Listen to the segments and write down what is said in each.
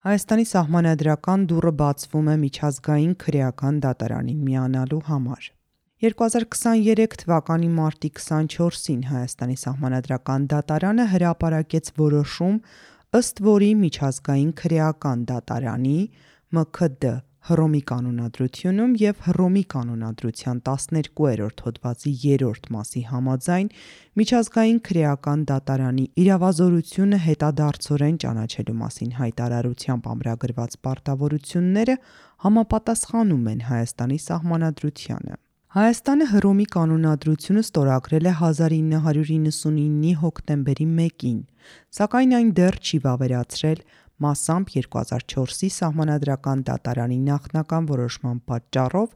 Հայաստանի սահմանադրական դուռը բացվում է միջազգային քրեական դատարանին միանալու համար։ 2023 թվականի մարտի 24-ին Հայաստանի սահմանադրական դատարանը հրապարակեց որոշում, ըստ որի միջազգային քրեական դատարանի (ՄՔԴ) Հռոմի կանոնադրությունում և Հռոմի կանոնադրության 12-րդ հոդվածի 3-րդ մասի համաձայն միջազգային քրեական դատարանի իրավազորությունը հետադարձորեն ճանաչելու մասին հայտարարությամբ ամրագրված պարտավորությունները համապատասխանում են Հայաստանի Սահմանադրությանը։ Հայաստանը Հռոմի կանոնադրությունը ստորագրել է 1999-ի հոկտեմբերի 1-ին, սակայն այն դեռ չի վավերացրել՝ մասամբ 2004-ի Սահմանադրական դատարանի նախնական որոշման պատճառով,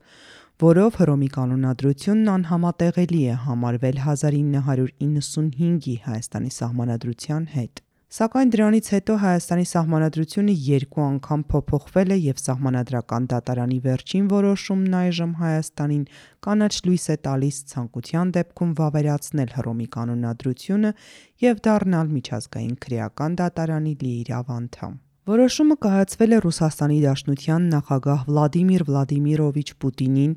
որով Հռոմի կանոնադրությունն անհամատեղելի է համարվել 1995-ի Հայաստանի Սահմանադրության հետ։ Սակայն դրանից հետո Հայաստանի Սահմանադրությունը երկու անգամ փոփոխվել է և Սահմանադրական դատարանի վերջին որոշումն այժմ Հայաստանին կանաչ լույս է տալիս ցանկության դեպքում վավերացնել Հռոմի կանոնադրությունը և դառնալ Միջազգային քրեական դատարանի լիիրավ անդամ։ Որոշումը կայացվել է ՌԴ նախագահ Վլադիմիր Վլադիմիրովիչ Պուտինին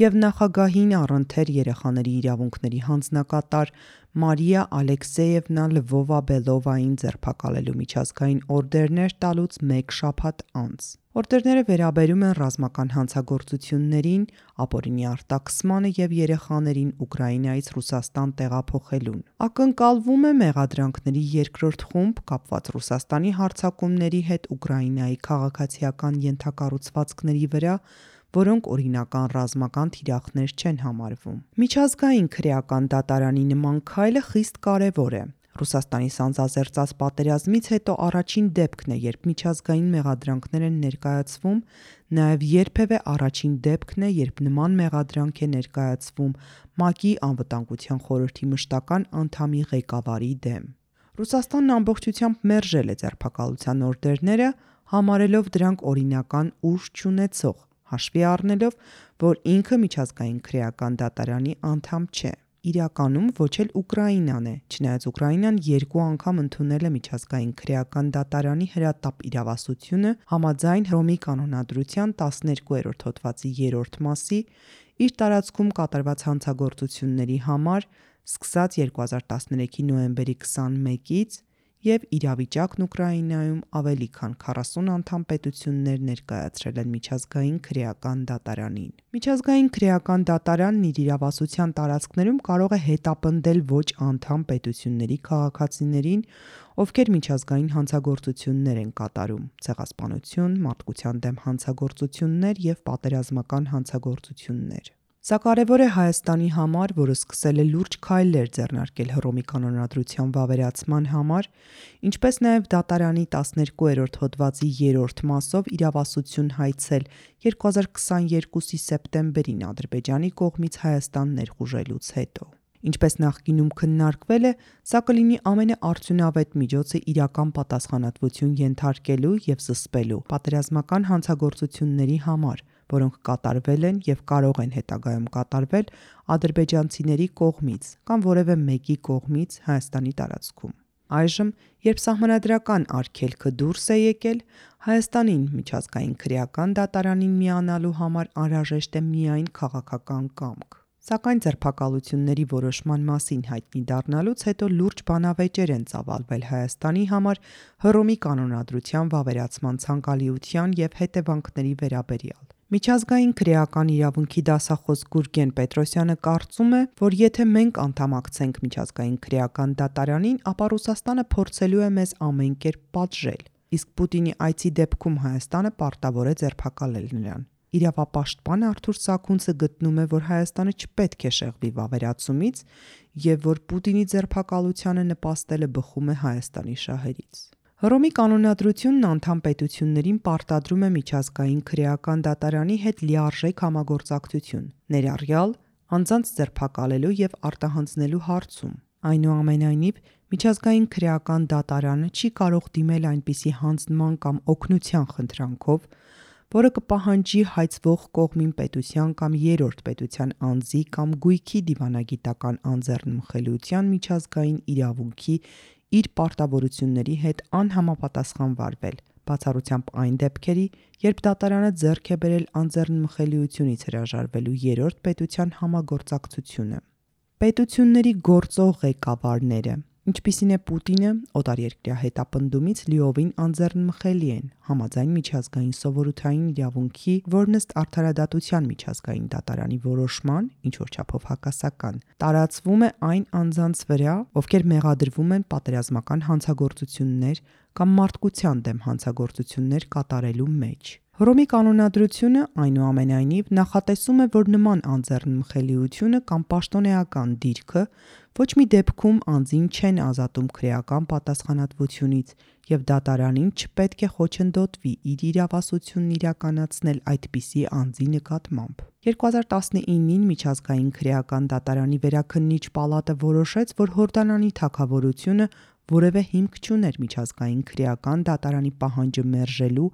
և նախագահին առընթեր երեխաների իրավունքների հանձնակատար Մարիա Ալեքսեևնա Լվովա-Բելովային ձերբակալելու միջազգային օրդերներ տալուց մեկ շաբաթ անց։ Օրդերները վերաբերում են ռազմական հանցագործություններին, ապօրինի արտաքսմանը և երեխաներին Ուկրաինայից Ռուսաստան տեղափոխելուն։ Ակնկալվում է մեղադրանքների երկրորդ խումբ՝ կապված Ռուսաստանի հարձակումների հետ Ուկրաինայի քաղաքացիական ենթակառուցվածքների վրա, որոնք օրինական ռազմական թիրախներ չեն համարվում։ Միջազգային քրեական դատարանի նման քայլը խիստ կարևոր է։ Ռուսաստանի սանձազերծած պատերազմից հետո առաջին դեպքն է, երբ միջազգային մեղադրանքներ են ներկայացվում, նաև երբևէ առաջին դեպքն է, երբ նման մեղադրանք է ներկայացվում ՄԱԿ-ի Անվտանգության խորհրդի մշտական անդամի ղեկավարի դեմ։ Ռուսաստանն ամբողջությամբ մերժել է ձերբակալության օրդերները՝ համարելով դրանք օրինական ուժ չունեցող, հաշվի առնելով, որ ինքը Միջազգային քրեական դատարանի անդամ չէ։ Իրականում ոչ էլ Ուկրաինան է, չնայած Ուկրաինան երկու անգամ ընդունել է Միջազգային քրեական դատարանի հրատապ իրավասությունը համաձայն Հռոմի կանոնադրության 12-րդ հոդվածի 3-րդ մասի՝ իր տարածքում կատարված հանցագործությունների համար՝ սկսած 2013թ. նոյեմբերի 21-ից, և իրավիճակն Ուկրաինայում ավելի քան 40 անդամ պետություններ ներկայացրել են Միջազգային քրեական դատարանին։ Միջազգային քրեական դատարանն իր իրավասության տարածքներում կարող է հետապնդել ոչ անդամ պետությունների քաղաքացիներին, ովքեր միջազգային հանցագործություններ են կատարում (ցեղասպանություն, մարդկության դեմ հանցագործություններ և պատերազմական հանցագործություններ)։ Սա կարևոր է Հայաստանի համար, որը սկսել է լուրջ քայլեր ձեռնարկել Հռոմի կանոնադրության վավերացման համար, ինչպես նաև դատարանի 12-րդ հոդվածի 3-րդ մասով իրավասություն հայցել 2022-ի սեպտեմբերին Ադրբեջանի կողմից Հայաստան ներխուժելուց հետո։ Ինչպես նախկինում քննարկվել է, սա կլինի ամենաարդյունավետ միջոցը իրական պատասխանատվություն ենթարկելու և զսպելու պատերազմական հանցագործությունների համար, որոնք կատարվել են և կարող են հետագայում կատարվել ադրբեջանցիների կողմից կամ որևէ մեկի կողմից Հայաստանի տարածքում։ Այժմ, երբ սահմանադրական արգելքը դուրս է եկել, Հայաստանին Միջազգային քրեական դատարանին միանալու համար անհրաժեշտ է միայն քաղաքական կամք։ Սակայն ձերբակալությունների որոշման մասին հայտնի դառնալուց հետո լուրջ բանավեճեր են ծավալվել Հայաստանի համար Հռոմի կանոնադրության վավերացման ցանկալիության և հետևանքների վերաբերյալ։ Միջազգային քրեական իրավունքի դասախոս Գուրգեն Պետրոսյանը կարծում է, որ եթե մենք անդամակցենք Միջազգային քրեական դատարանին, ապա Ռուսաստանը փորձելու է մեզ ամեն կերպ պատժել, իսկ Պուտինի այցի դեպքում Հայաստանը պարտավոր է ձերբակալել նրան։ Իրավապաշտպան Արթուր Սաքունցը գտնում է, որ Հայաստանը չպետք է շեղվի վավերացումից և որ Պուտինի ձերբակալությանը նպաստելը բխում է Հայաստանի շահերից։ Հռոմի կանոնադրությունն անդամ պետություններին պարտադրում է Միջազգային քրեական դատարանի հետ լիարժեք համագործակցություն, ներառյալ անձանց ձերբակալելու և արտահանձնելու հարցում։ Այնուամենայնիվ, Միջազգային քրեական դատարանը չի կարող դիմել այնպիսի հանձնման կամ օգնության խնդրանքով, որը կպահանջի հայցվող կողմին պետության կամ երրորդ պետության անձի կամ գույքի դիվանագիտական անձեռնմխելիության միջազգային իրավունքի իր պարտավորությունների հետ անհամապատասխան վարվել, բացառությամբ այն դեպքերի, երբ դատարանը ձեռք է բերել անձեռնմխելիությունից հրաժարվելու երրորդ պետության համագործակցությունը։ Պետությունների գործող ղեկավարները Ինչպիսին է Պուտինը, օտարերկրյա հետապնդումից լիովին անձեռնմխելի են, համաձայն միջազգային սովորութային իրավունքի, որն ըստ արդարադատության միջազգային դատարանի որոշման, ինչ որ չափով հակասական, տարածվում է այն անձանց վրա, ովքեր մեղադրվում են պատերազմական հանցագործություններ կամ մարդկության դեմ հանցագործություններ կատարելու մեջ։ Հռոմի կանոնադրությունը այնուամենայնիվ նախատեսում է, որ նման անձեռնմխելիությունը կամ պաշտոնեական դիրքը ոչ մի դեպքում անձին չեն ազատում քրեական պատասխանատվությունից եւ դատարանին չպետք է խոչընդոտվի իր իրավասությունն իրականացնել այդպիսի անձի նկատմամբ։ 2019-ին միջազգային քրեական դատարանի վերաքննիչ պալատը որոշեց, որ Հորդանանի թակավորությունը որևէ հիմք չուներ միջազգային քրեական դատարանի պահանջը մերժելու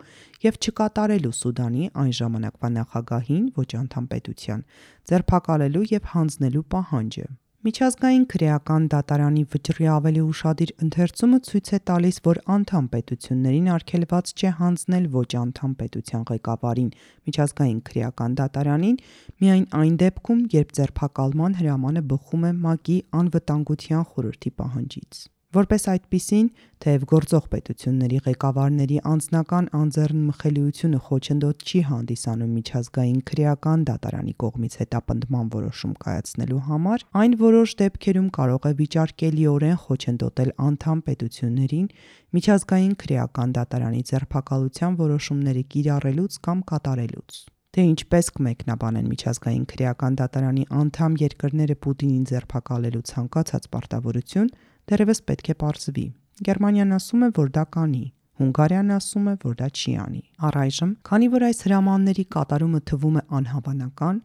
եւ չկատարելու Սուդանի այն ժամանակվա նախագահին ոչ անդամ պետության ձերբակալելու եւ հանձնելու պահանջը։ Միջազգային քրեական դատարանի վճռի ավելի ուշադիր ընթերցումը ցույց է տալիս, որ անդամ պետություններին արգելված չէ հանձնել ոչ անդամ պետության ղեկավարին միջազգային քրեական դատարանին միայն այն դեպքում, երբ ձերբակալման հրամանը բխում է ՄԱԿ-ի անվտանգության խորհրդի պահանջից։ Որպես այդպիսին, թեև գործող պետությունների ղեկավարների անձնական անձեռնմխելիությունը խոչընդոտ չի հանդիսանում միջազգային քրեական դատարանի կողմից հետապնդման որոշում կայացնելու համար, այն որոշ դեպքերում կարող է վիճարկելիորեն խոչընդոտել անդամ պետություններին միջազգային քրեական դատարանի ձերբակալության որոշումների կիրառելուց կամ կատարելուց թե ինչպես կմեկնաբանեն միջազգային քրեական դատարանի անդամ երկրները Պուտինին ձերբակալելու ցանկացած պարտավորություն, դեռևս պետք է ողջվի։ Գերմանիան ասում է, որ դա կանի, Հունգարիան ասում է, որ դա չի անի։ Առայժմ, քանի որ այս հրամանների կատարումը թվում է անհավանական,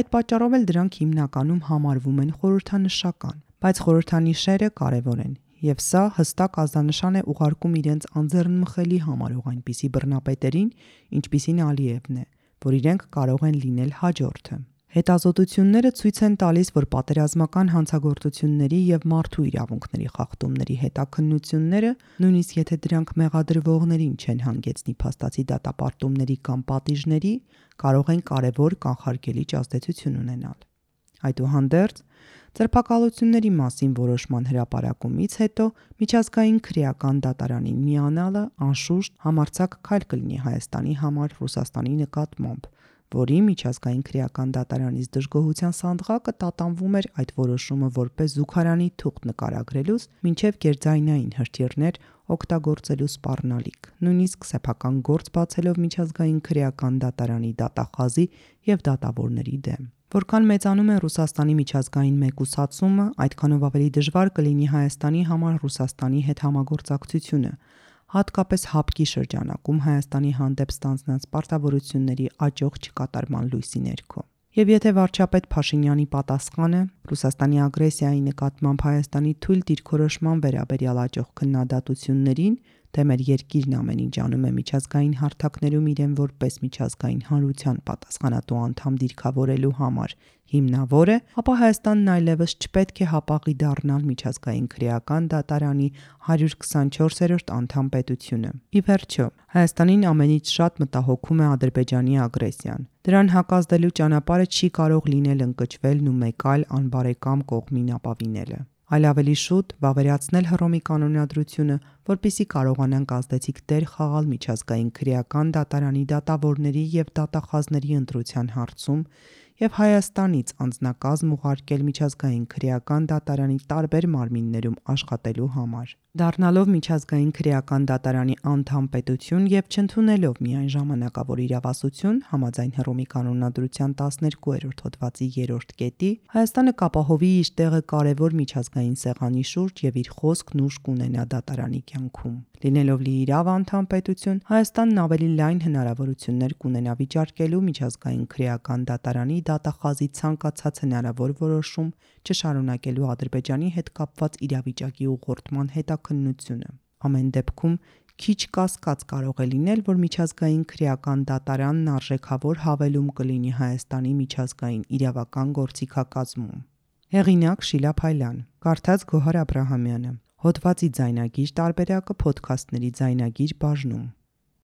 այդ պատճառով էլ դրանք հիմնականում համարվում են խորհրդանշական, բայց խորհրդանիշերը կարևոր են, եւ սա հստակ ազդանշան է ուղարկում իրենց անձեռնմխելի համարող այնպիսի բռնապետերին, ինչպիսին Ալիևն է, որ իրենք կարող են լինել հաջորդը։ Հետազոտությունները ցույց են տալիս, որ պատերազմական հանցագործությունների եւ մարդու իրավունքների խախտումների հետաքննությունները, նույնիսկ եթե դրանք մեղադրվողներին չեն հանգեցնի փաստացի դատապարտումների կամ պատիժների, կարող են կարևոր կանխարգելիչ ազդեցություն ունենալ։ Այդուհանդերձ, Ձերբակալությունների մասին որոշման հրապարակումից հետո միջազգային քրեական դատարանին միանալը անշուշտ համարցակ քայլ կլինի Հայաստանի համար Ռուսաստանի նկատմամբ, որի միջազգային քրեական դատարանից դժգոհության սանդղակը տատանվում էր այդ որոշումը որպես զուգարանի թուղթ նկարագրելուց մինչև գերձայնային հրթիռներ օգտագործելու սպառնալիք, նույնիսկ սեփական գործ բացելով միջազգային քրեական դատարանի դատախազի եւ դատավորների դեմ։ Որքան մեծանում է Ռուսաստանի միջազգային մեկուսացումը, այդքանով ավելի դժվար կլինի Հայաստանի համար Ռուսաստանի հետ համագործակցությունը, հատկապես հապկի շրջանակում Հայաստանի հանդեպ ստանձնած պարտավորությունների աճող չկատարման լույսի ներքո։ Եվ եթե վարչապետ Փաշինյանի պատասխանը Ռուսաստանի ագրեսիայի նկատմամբ Հայաստանի թույլ դիրքորոշման վերաբերյալ աճող քննադատություններին, թե մեր երկիրն ամեն ինչ անում է միջազգային հարթակներում իրեն որպես միջազգային հանրության պատասխանատու անդամ դիրքավորելու համար հիմնավոր է, ապա Հայաստանն այլևս չպետք է հապաղի դառնալ միջազգային քրեական դատարանի 124-րդ անդամ պետությունը։ Ի վերջո, Հայաստանին ամենից շատ մտահոգում է Ադրբեջանի ագրեսիան։ Դրան հակազդելու ճանապարհը չի կարող լինել ընկճվելն ու մեկ այլ անբարեկամ կողմին ապավինելը այլ ավելի շուտ վավերացնել Հռոմի կանոնադրությունը, որpիսի կարողանանք ազդեցիկ տեր խաղալ միջազգային քրեական դատարանի դատավորների եւ դատախազների ընտրության հարցում եւ Հայաստանից անձնակազմ ուղարկել միջազգային քրեական դատարանի տարբեր մարմիններում աշխատելու համար։ Դառնալով միջազգային քրեական դատարանի անդամ պետություն եւ չընդունելով միայն ժամանակավոր իրավասություն համաձայն Հռոմի կանոնադրության 12-րդ հոդվածի 3-րդ կետի, Հայաստանը կապահովի իր տեղը կարևոր միջազգային սեղանի շուրջ եւ իր խոսքն ուժ կունենա դատարանի կյանքում։ Լինելով լիիրավ անդամ պետություն, Հայաստանն ավելի լայն հնարավորություններ կունենա վիճարկելու միջազգային քրեական դատարանի դատախազի ցանկացած հնարավոր որոշում չշարունակելու Ադրբեջանի հետ կապված իրավիճակի ուղղորդման հետաքննությունը։ Ամեն դեպքում քիչ կասկած կարող է լինել, որ միջազգային քրեական դատարանն արժեքավոր հավելում կլինի Հայաստանի միջազգային իրավական գործիքակազմում։ Հեղինակ Շիլա Փայլյան, կարդաց Գոհար Աբ รา համյանը։ Հոդվացի ձայնագիր տարբերակը ոդքասթների ձայնագիր բաժնում։